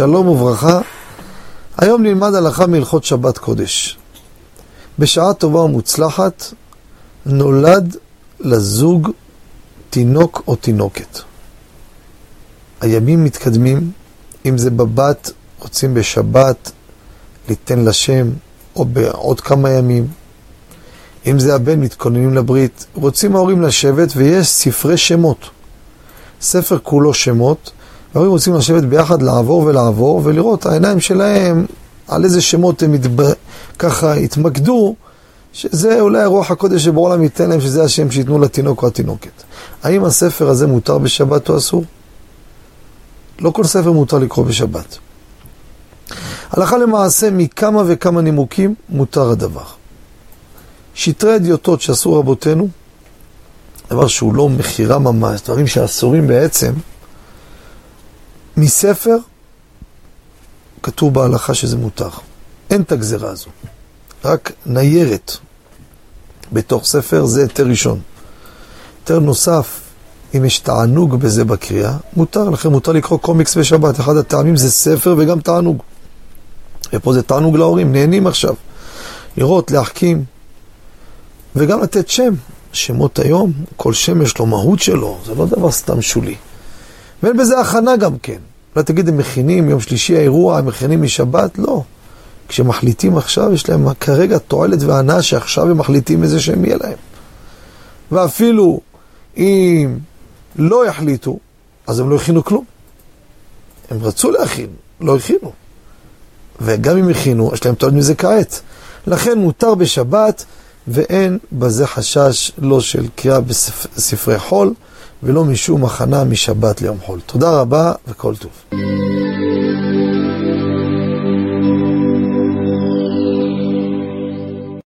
שלום וברכה. היום נלמד הלכה מהלכות שבת קודש. בשעה טובה ומוצלחת נולד לזוג תינוק או תינוקת. הימים מתקדמים, אם זה בבת, רוצים בשבת ליתן לשם, או בעוד כמה ימים. אם זה הבן, מתכוננים לברית. רוצים ההורים לשבת ויש ספרי שמות. ספר כולו שמות, וההורים רוצים לשבת ביחד, לעבור ולעבור, ולראות העיניים שלהם, על איזה שמות הם מתב... ככה התמקדו, שזה אולי הרוח הקודש שבעולם ייתן להם, שזה השם שייתנו לתינוק או התינוקת. האם הספר הזה מותר בשבת או אסור? לא כל ספר מותר לקרוא בשבת. הלכה למעשה, מכמה וכמה נימוקים מותר הדבר. שטרי אדיוטות שעשו רבותינו, דבר שהוא לא מכירה ממש, דברים שאסורים בעצם, מספר כתוב בהלכה שזה מותר. אין את הגזרה הזו. רק ניירת בתוך ספר זה היתר ראשון. היתר נוסף, אם יש תענוג בזה בקריאה, מותר. לכן מותר לקרוא קומיקס בשבת. אחד הטעמים זה ספר וגם תענוג. ופה זה תענוג להורים, נהנים עכשיו. לראות, להחכים, וגם לתת שם. שמות היום, כל שם יש לו מהות שלו, זה לא דבר סתם שולי. ואין בזה הכנה גם כן. אולי תגיד, הם מכינים, יום שלישי האירוע, הם מכינים משבת? לא. כשמחליטים עכשיו, יש להם כרגע תועלת והנאה שעכשיו הם מחליטים איזה שם יהיה להם. ואפילו אם לא יחליטו, אז הם לא הכינו כלום. הם רצו להכין, לא הכינו. וגם אם הכינו, יש להם תועלת מזה כעת. לכן מותר בשבת, ואין בזה חשש לא של קריאה בספרי חול, ולא משום הכנה משבת ליום חול. תודה רבה וכל טוב.